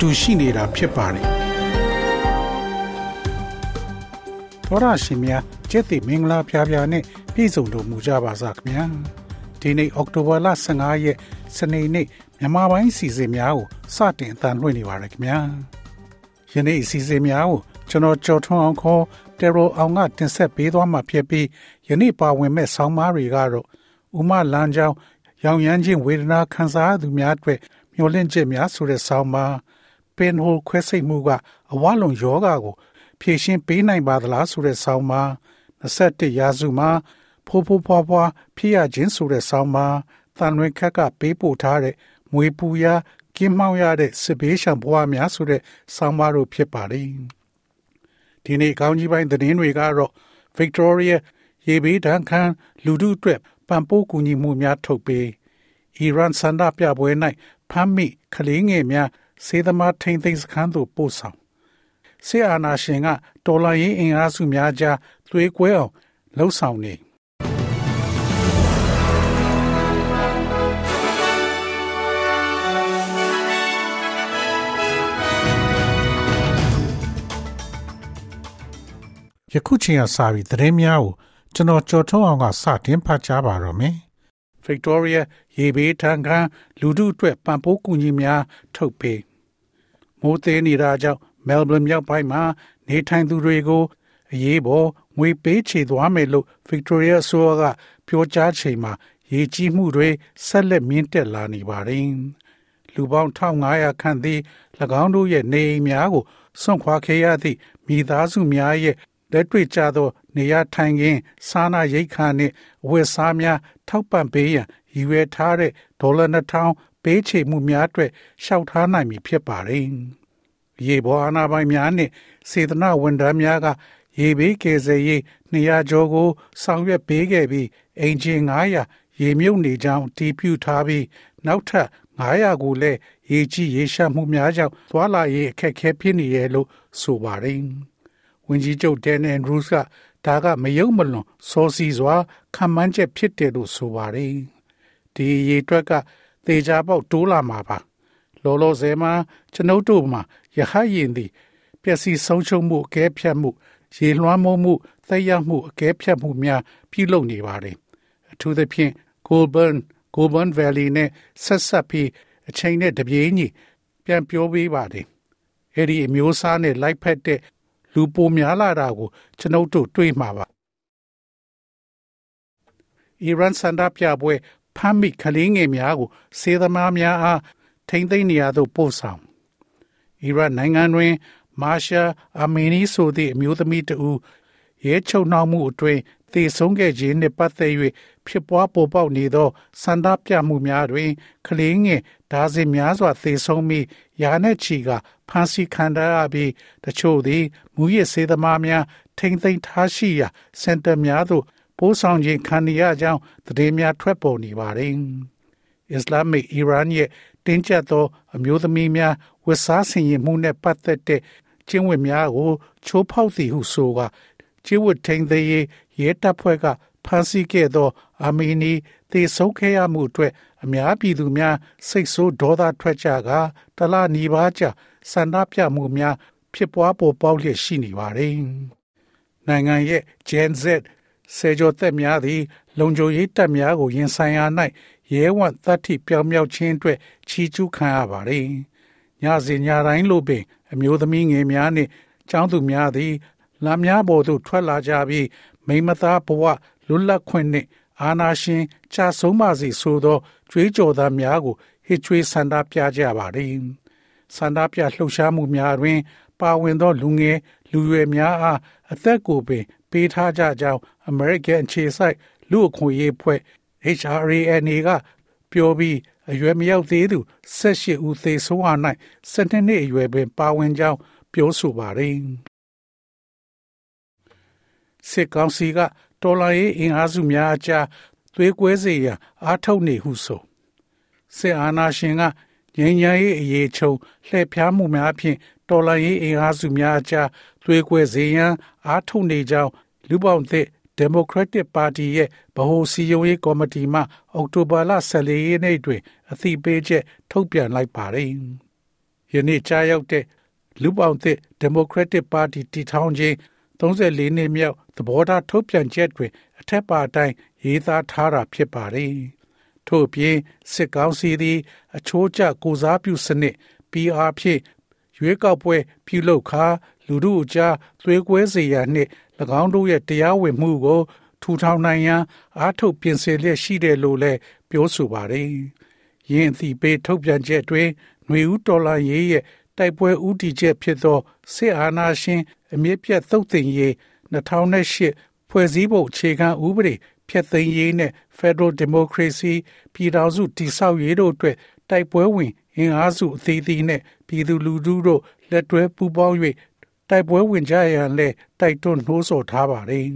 တူရှိနေတာဖြစ်ပါတယ်သောရရှိမြကျက်တိမင်္ဂလာဖျားဖျားနဲ့ပြည်စုံတော်မူကြပါစားခင်ဗျာဒီနေ့အောက်တိုဘာလ15ရက်စနေနေ့မြန်မာပိုင်းစီစဉ်များကိုစတင်အသံလွှင့်နေပါရခင်ဗျာယနေ့အစီအစဉ်များကိုကျွန်တော်ကြော်ထွန်းအောင်ခေါ်တေရိုအောင်ကတင်ဆက်ပေးသွားမှာဖြစ်ပြီးယနေ့ပါဝင်မဲ့ဆောင်းပါးတွေကတော့ဥမလန်းချောင်းရောင်ရမ်းခြင်းဝေဒနာခံစားရသူများအတွက်မျောလင့်ချက်များဆိုတဲ့ဆောင်းပါး ပင်ဟိုခွဲစိတ်မှုကအဝလုံးယောဂါကို ဖြည့်ရှင်းပေးနိုင်ပါသလားဆိုတဲ့ဆောင်းပါး21ရာစုမှာဖိုးဖိုးဖွားဖွားဖြစ်ရခြင်းဆိုတဲ့ဆောင်းပါးတန်လွင်ခက်ကပေးပို့ထားတဲ့မွေပူရာကင်းမောင်းရတဲ့စစ်ဘေးရှောင်ဘဝများဆိုတဲ့ဆောင်းပါးတို့ဖြစ်ပါတယ်ဒီနေ့ကောင်းကြီးပိုင်းသတင်းတွေကတော့ Victoria ရေဘေးဒဏ်ခံလူထုအတွက်ပံ့ပိုးကူညီမှုများထုတ်ပေးအီရန်စန္ဒပြပွဲ၌ဖမ်းမိကလေးငယ်များ စေသမားထိန်သိမ်းစခန်းသို့ပို့ဆောင်ဆေးအာနာရှင်ကတော်လိုင်းရင်အင်အားစုများကြားသွေးကွဲအောင်လှုပ်ဆောင်နေယခုချိန်ကစပြီးသတင်းများကိုကျွန်တော်ကြော်ထုတ်အောင်ကစတင်ဖတ်ကြားပါတော့မယ်။ Victoria ရေဘေးထန်ခံလူထုအတွက်ပံ့ပိုးကူညီများထုတ်ပေး မိုးသေးနေတာကြောင့် Melbourne မြောက်ပိုင်းမှာနေထိုင်သူတွေကိုအရေးပေါ်ငွေပေးချေသွားမယ်လို့ Victoria အစိုးရကပြောကြားချိန်မှာရေကြီးမှုတွေဆက်လက်မြင့်တက်လာနေပါတယ်။လူပေါင်း1500ခန့်သည်၎င်းတို့ရဲ့နေအိမ်များကိုစွန့်ခွာခဲ့ရသည့်မိသားစုများရဲ့လက်တွေ့ကျသော နေရာထိုင်ခင်းစားနာရိတ်ခါနှင့်အဝတ်စားများထောက်ပံ့ပေးရန်ရည်ရွယ်ထားတဲ့ဒေါ်လာ2000ပေးချေမှုများအတွက်ရှောက်ထားနိုင်ပြီဖြစ်ပါတယ်။ ရေပေါ်အာဏာပိုင်များနှင့်စေတနာဝန်ထမ်းများကရေဘေးကယ်ဆယ်ရေး200ကျော်ကိုဆောင်ရွက်ပေးခဲ့ပြီးအင်ဂျင်900ရေမြုပ်နေကြောင်းတည်ပြုထားပြီးနောက်ထပ်900ကိုလည်းရေကြီးရေရှမ်းမှုများကြောင့်သွာလာရေးအခက်အခဲဖြစ်နေရလို့ဆိုပါတယ်။ဝန်ကြီးချုပ်ဒန်အန်ဒရူးစ်ကဒါကမယုံမလွန်စောစီစွာခံမှန်းချက်ဖြစ်တယ်လို့ဆိုပါတယ်။ဒီရေတွက်ကသေချာပေါက်တိုးလာမှာပါ။လောလောဆယ်မှာကျွန်ုပ်တို့မှာ ရဟရင်သည်ပျက်စီးဆုံးရှုံးမှုအကဲဖြတ်မှုရေလွှမ်းမိုးမှုသက်ရောက်မှုအကဲဖြတ်မှုများပြုလုပ်နေပါတယ်။အထူးသဖြင့် Goulburn Goulburn Valley နဲ့ဆက်ဆက်ပြီးအချိန်နဲ့တပြေးညီပြန်ပြောပေးပါတယ်။အဲ့ဒီအမျိုးအစားနဲ့လိုက်ဖက်တဲ့လူပိုများလာတာကိုကျွန်ုပ်တို့တွေ့မှာပါ။အီရန်စန္ဒပြပွဲဖမ်းမိကလေးငယ်များကိုစေသမားများအားထိမ့်သိမ်းနေရသို့ပို့ဆောင်။ အီရန်နိုင်ငံတွင်မာရှာအမီနီဆိုသည့်အမျိုးသမီးတဦးရဲချုပ်နှောက်မှုအတွင်းသေဆုံးခဲ့ခြင်းနှင့်ပတ်သက်၍ဖြစ်ပွားပေါ်ပေါက်နေသောစန္ဒပြမှုများတွင်ကလေးငယ်ဒါဇင်များစွာသေဆုံးပြီးယာနဲ့ချီကဖမ်းဆီးခံရပြီးတချို့သည်မူရစ်စေသမားများထိမ့်သိမ်းထားရှိရာစင်တာများသို့ပို့ဆောင်ခြင်းခံရကြောင်းသတင်းများထွက်ပေါ်နေပါသည်။အစ္စလာမစ်အီရန်ရဲ့တင်းကျပ်သောအမျိုးသမီးများ ဝတ်စားဆင်ရင်မှုနှင့်ပတ်သက်တဲ့ကျင့်ဝတ်များကိုချိုးဖောက်သည်ဟုဆိုကကျင့်ဝတ်ထိန်သေးရေးရဲတပ်ဖွဲ့ကဖမ်းဆီးခဲ့သော အာမီနီသေဆုံးခဲ့ရမှုအတွက်အများပြည်သူများစိတ်ဆိုးဒေါသထွက်ကြကတလနီးပါးကြာဆန္ဒပြမှုများဖြစ်ပွားပေါ်ပေါက်လျက်ရှိနေပါတယ်။နိုင်ငံရဲ့ Gen Z စေကျော်သက်များသည် လုံခြုံရေးတပ်များကိုရင်ဆိုင်ရာ၌ရဲဝံ့သတ္တိပြောင်မြောက်ခြင်းအတွက်ချီးကျူးခံရပါတယ်။ ညစဉ်ညတိုင်းလိုပင် အမျိုးသမီးငယ်များနှင့်ចောင်းသူများသည်လမ်းများပေါ်သို့ထွက်လာကြပြီးမိမသားဘဝလွတ်လပ်ခွင့်နှင့် အာနာရှင်ချဆုံးပါစေဆိုသောကြွေးကြော်သားများကိုဟစ်ကြွေးဆန္ဒပြကြပါသည်ဆန္ဒပြလှုပ်ရှားမှုများတွင် ပါဝင်သောလူငယ်လူရွယ်များအားအသက်ကိုပင် ပေးထားကြကြောင်း American အခြေစိုက်လူအခွင့်အရေးဖွဲ့ HRANA ကပြောပြီး အရွယ်မရောက်သေးသူ18ဦးသေဆုံးအား၌12နှစ်အရွယ်ပင်ပါဝင်ကြောင်းပြောဆိုပါတယ်စစ်ကောင်စီကတော်လိုင်းအင်အားစုများအကြားသွေးကွဲစေရန်အားထုတ်နေဟုဆိုစစ်အာဏာရှင်ကငြိမ်းချမ်းရေးအရေးချုပ်လှည့်ဖျားမှုများဖြင့်တော်လှန်ရေးအင်အားစုများအကြားသွေးကွဲစေရန်အားထုတ်နေကြောင်းလူပေါင်းသစ် Democratic Party ရဲ့ဗဟိုစီယုံရေးကော်မတီမှအောက်တိုဘာလ14ရက်နေ့တွင် အသိပေးချက်ထုတ်ပြန်လိုက်ပါတယ်။ယနေ့ကြားရောက်တဲ့လူပေါင်းသစ် Democratic Party တည်ထောင်ခြင်း34နှစ်မြောက်သဘောထားထုတ်ပြန်ချက်တွင် အထက်ပါအတိုင်းရေးသားထားတာဖြစ်ပါတယ်။ထို့ပြင်စစ်ကောင်းစီသည် အချိုးကျကိုစားပြုစနစ် PR ဖြင့်ရွေးကောက်ပွဲပြုလုပ်ခါလူမှုအကြားသွေးကွဲစေရနှင့်၎ င်းတို့ရဲ့တရားဝင်မှုကို ထူထောင်နိုင်ရန်အားထုတ်ပြင်ဆင်လျက်ရှိတယ်လို့လည်းပြောဆိုပါတယ်။ယင်းအသည့်ပေးထုတ်ပြန်ချက်တွင်ຫນွေဦးတော်လာရေးရဲ့တိုက်ပွဲဥတီချက်ဖြစ်သောစစ်အာဏာရှင်အမြင့်ပြတ်သုတ်သင်ရေး2008ဖွဲ့စည်းပုံအခြေခံဥပဒေဖျက်သိမ်းရေးနဲ့ Federal Democracy ပြည်ထောင်စုတည်ဆောက်ရေးတို့အတွက်တိုက်ပွဲဝင်အင်အားစုအသီးသီးနဲ့ပြည်သူလူထုတို့လက်တွဲပူးပေါင်း၍ တိုက်ပွဲဝင်ကြရန်လည်းတိုက်တွန်းနှိုးဆော်ထားပါတယ်။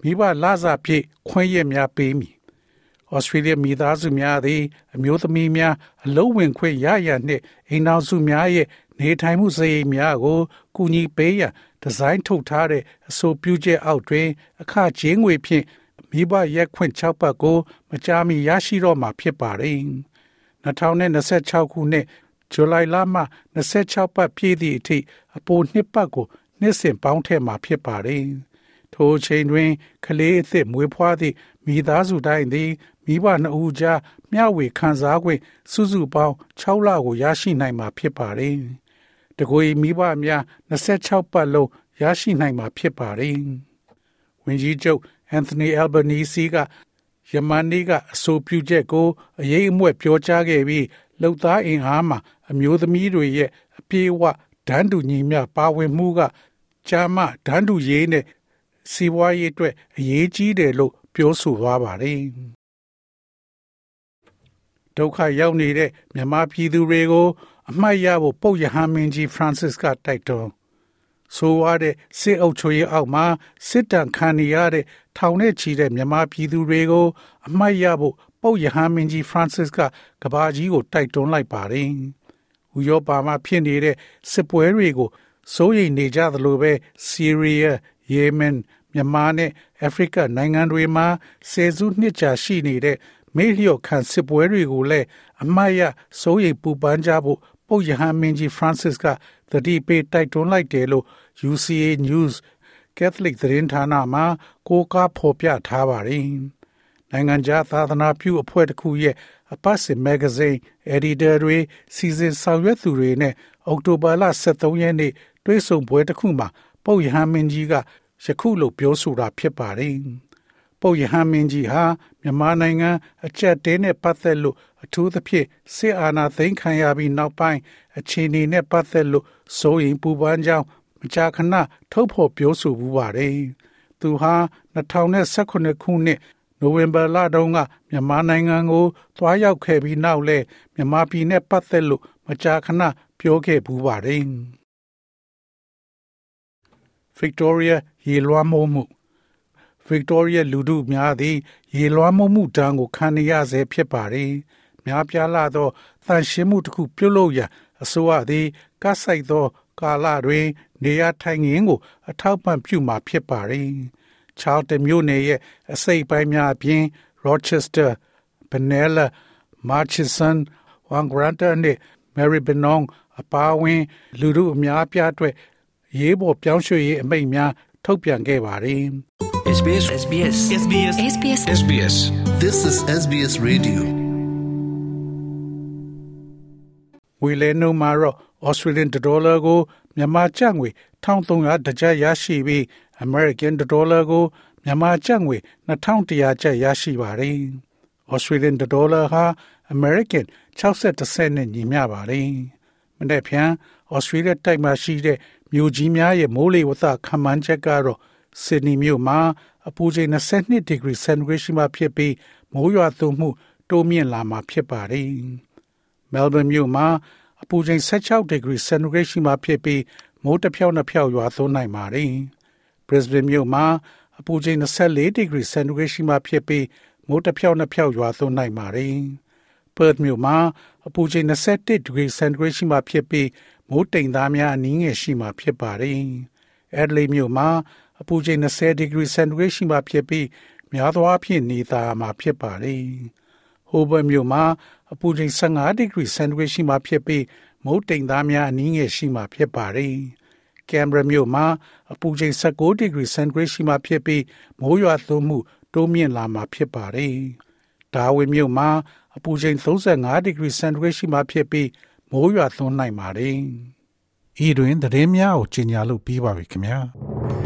မိဘလာစာဖြင့်ခွင့်ရများပေးမည်။ဩစတြေးလျမိသားစုများသည် အမျိုးသမီးများအလုံးဝင်ခွင့်ရရန်နှင့်အိမ်တော်စုများရဲ့နေထိုင်မှုစရိတ်များကိုကူညီပေးရန်ဒီဇိုင်းထုတ်ထားတဲ့အဆိုပြုချက်အောက်တွင် အခကြေးငွေဖြင့်မိဘရက်ခွင့်6ပတ်ကို မကြာမီရရှိတော့မှာဖြစ်ပါတယ်။2026ခုနှစ် ဇူလိုင်လမှ26ပတ်ပြည့်သည့်အထိအပိုနှစ်ပတ်ကိုနှစ်စဉ်ပေါင်းထည့်မှာဖြစ်ပါတယ်။ထိုအချိန်တွင်ကလေးအသစ်မွေးဖွားသည့်မိသားစုတိုင်းသည်မိဘနှစ်ဦးကြားမျှဝေခံစား권စုစုပေါင်း6လကိုရရှိနိုင်မှာဖြစ်ပါတယ်။တကွေမိဘများ26ပတ်လုံးရရှိနိုင်မှာဖြစ်ပါတယ်။ဝင်ကြီးချုပ်အန်သိုနီအယ်ဘနီစီကယမန်နီကအဆိုပြုချက်ကိုအရေးအမွက်ပြောကြားခဲ့ပြီးလှုပ်သားအင်အားမှာ အမျိုးသမီးတွေရဲ့အပြေးအဝဒန်းတူညီမျှပါဝင်မှုကကြာမဒန်းတူရေးနဲ့စီးပွားရေးအတွက်အရေးကြီးတယ်လို့ပြောဆိုသွားပါတယ်ဒုက္ခရောက်နေတဲ့မြန်မာပြည်သူတွေကို အမှတ်ရဖို့ပုတ်ရဟန်းမင်းကြီး Francis ကတိုက်တွန်းဆိုရတဲ့စစ်အုပ်ချုပ်ရေးအောက်မှာစစ်တမ်းခံနေရတဲ့ထောင်နဲ့ချီတဲ့မြန်မာပြည်သူတွေကို အမှတ်ရဖို့ပုတ်ရဟန်းမင်းကြီး Francis ကကဘာကြီးကိုတိုက်တွန်းလိုက်ပါတယ်။ ဥရောပမှာဖြစ်နေတဲ့စစ်ပွဲတွေကိုစိုးရိမ်နေကြသလိုပဲဆီးရီးယား၊ယီမင်မြန်မာနဲ့အာဖရိကနိုင်ငံတွေမှာဆယ်စုနှစ်ကြာရှိနေတဲ့မေလျော့ခံစစ်ပွဲတွေကိုလည်းအမှားရစိုးရိမ်ပူပန်ကြဖို့ပုတ်ရဟန်းမင်းကြီး Francis ကသတိပေးတိုက်တွန်းလိုက်တယ်လို့ UCA News Catholic သတင်းဌာနမှကိုးကားဖော်ပြထားပါတယ်။နိုင်ငံခြားသာသနာပြုအဖွဲ့တစ်ခုရဲ့ အပတ်စဉ်မဂ္ဂဇင်း editor တွေစီစဉ်ဆောင်ရွက်သူတွေနဲ့အောက်တိုဘာလ23ရက်နေ့တွေ့ဆုံပွဲတစ်ခုမှာပုတ်ရဟန်းမင်းကြီးကယခုလိုပြောဆိုတာဖြစ်ပါတယ်။ပုတ်ရဟန်းမင်းကြီးဟာမြန်မာနိုင်ငံအကြက်တဲနဲ့ပတ်သက်လို့အထူးသဖြင့်စစ်အာဏာသိမ်းခံရပြီးနောက်ပိုင်းအခြေအနေနဲ့ပတ်သက်လို့စိုးရိမ်ပူပန်ကြောင်းမကြာခဏထုတ်ဖော်ပြောဆိုမှုပါတယ်။သူဟာ2018ခုနှစ် နိုဝင်ဘာလတုန်းကမြန်မာနိုင်ငံကို သွားရောက်ခဲ့ပြီးနောက်လဲမြန်မာပြည်နဲ့ပတ်သက်လို့မကြာခဏပြောခဲ့ပူပါတယ်။ Victoria ရေလွှမ်းမိုးမှု Victoria လူထုများသည် ရေလွှမ်းမိုးမှုတန်းကိုခံနေရဆဲဖြစ်ပါတယ်။များပြားလာသောတန်ရှင်းမှုတစ်ခုပြုလုပ်ရန်အစိုးရသည်ကဆိုင်သော ကာလတွင် နေရာထိုင်ခင်းကို အထောက်ပံ့ပြုမှာဖြစ်ပါတယ်။ Charlton မြို့နယ်ရဲ့အစိပ်ပိုင်းများအပြင် Rochester, Benalla, Murchison, Wangaratta နှင့် Maribyrnong အပါအဝင် လူထုအများအပြားအတွက်ရေးပေါ်ပြောင်းရွှေ့ရေးအမိန့်များထုတ်ပြန်ခဲ့ပါတယ်။ SBS SBS SBS SBS SBS This is SBS Radio. ငွေလဲနှုန်းမှာတော့ Australian dollar ကို မြန်မာကျပ်ငွေ1300တကျပ်ရရှိပြီး American dollar ကိုမြန်မာကျပ်ငွေ2100ကျပ်ရရှိပါတယ်။ Australian dollar ဟာ American 60စက်နဲ့ညီမျှပါတယ်။မနေ့ဖြန် Australia တိုက်မှာရှိတဲ့မြို့ကြီးများရဲ့မိုးလေဝသခန့်မှန်းချက်ကတော့ Sydney မြို့မှာအပူချိန်22 degree centigrade ရှိမှဖြစ်ပြီးမမိုးရွာသွန်းမှုတိုးမြင့်လာမှာဖြစ်ပါတယ်။ Melbourne မြို့မှာ အပူချိန်16 degree centigrade ရှိမှဖြစ်ပြီးမိုးတစ်ဖြောက်နှစ်ဖြောက်ရွာသွန်းနိုင်ပါတယ်။ Brisbane မြို့မှာအပူချိန်24 degree centigrade ရှိမှဖြစ်ပြီးမိုးတစ်ဖြောက်နှစ်ဖြောက်ရွာသွန်းနိုင်ပါတယ်။ Perth မြို့မှာအပူချိန်21 degree centigrade ရှိမှဖြစ်ပြီးမိုးတိမ်သားများအနည်းငယ်ရှိမှဖြစ်ပါတယ်။ Adelaide မြို့မှာအပူချိန်20 degree centigrade ရှိမှဖြစ်ပြီးများသောအားဖြင့်နေသားမှာဖြစ်ပါတယ်။ Hobart မြို့မှာ အပူချိန်15 degree centigrade ရှိမှဖြစ်ပြီးမုတ်တိမ်သားများအနည်းငယ်ရှိမှဖြစ်ပါတယ်။ Canberra မြို့မှာအပူချိန်16 degree centigrade ရှိမှဖြစ်ပြီးမိုးရွာသွန်းမှုတိုးမြင့်လာမှာဖြစ်ပါတယ်။ Darwin မြို့မှာအပူချိန်35 degree centigrade ရှိမှဖြစ်ပြီးမိုးရွာသွန်းနိုင်ပါတယ်။ဤတွင်သတင်းများကိုကြီးညာလို့ပြီးပါပြီခင်ဗျာ။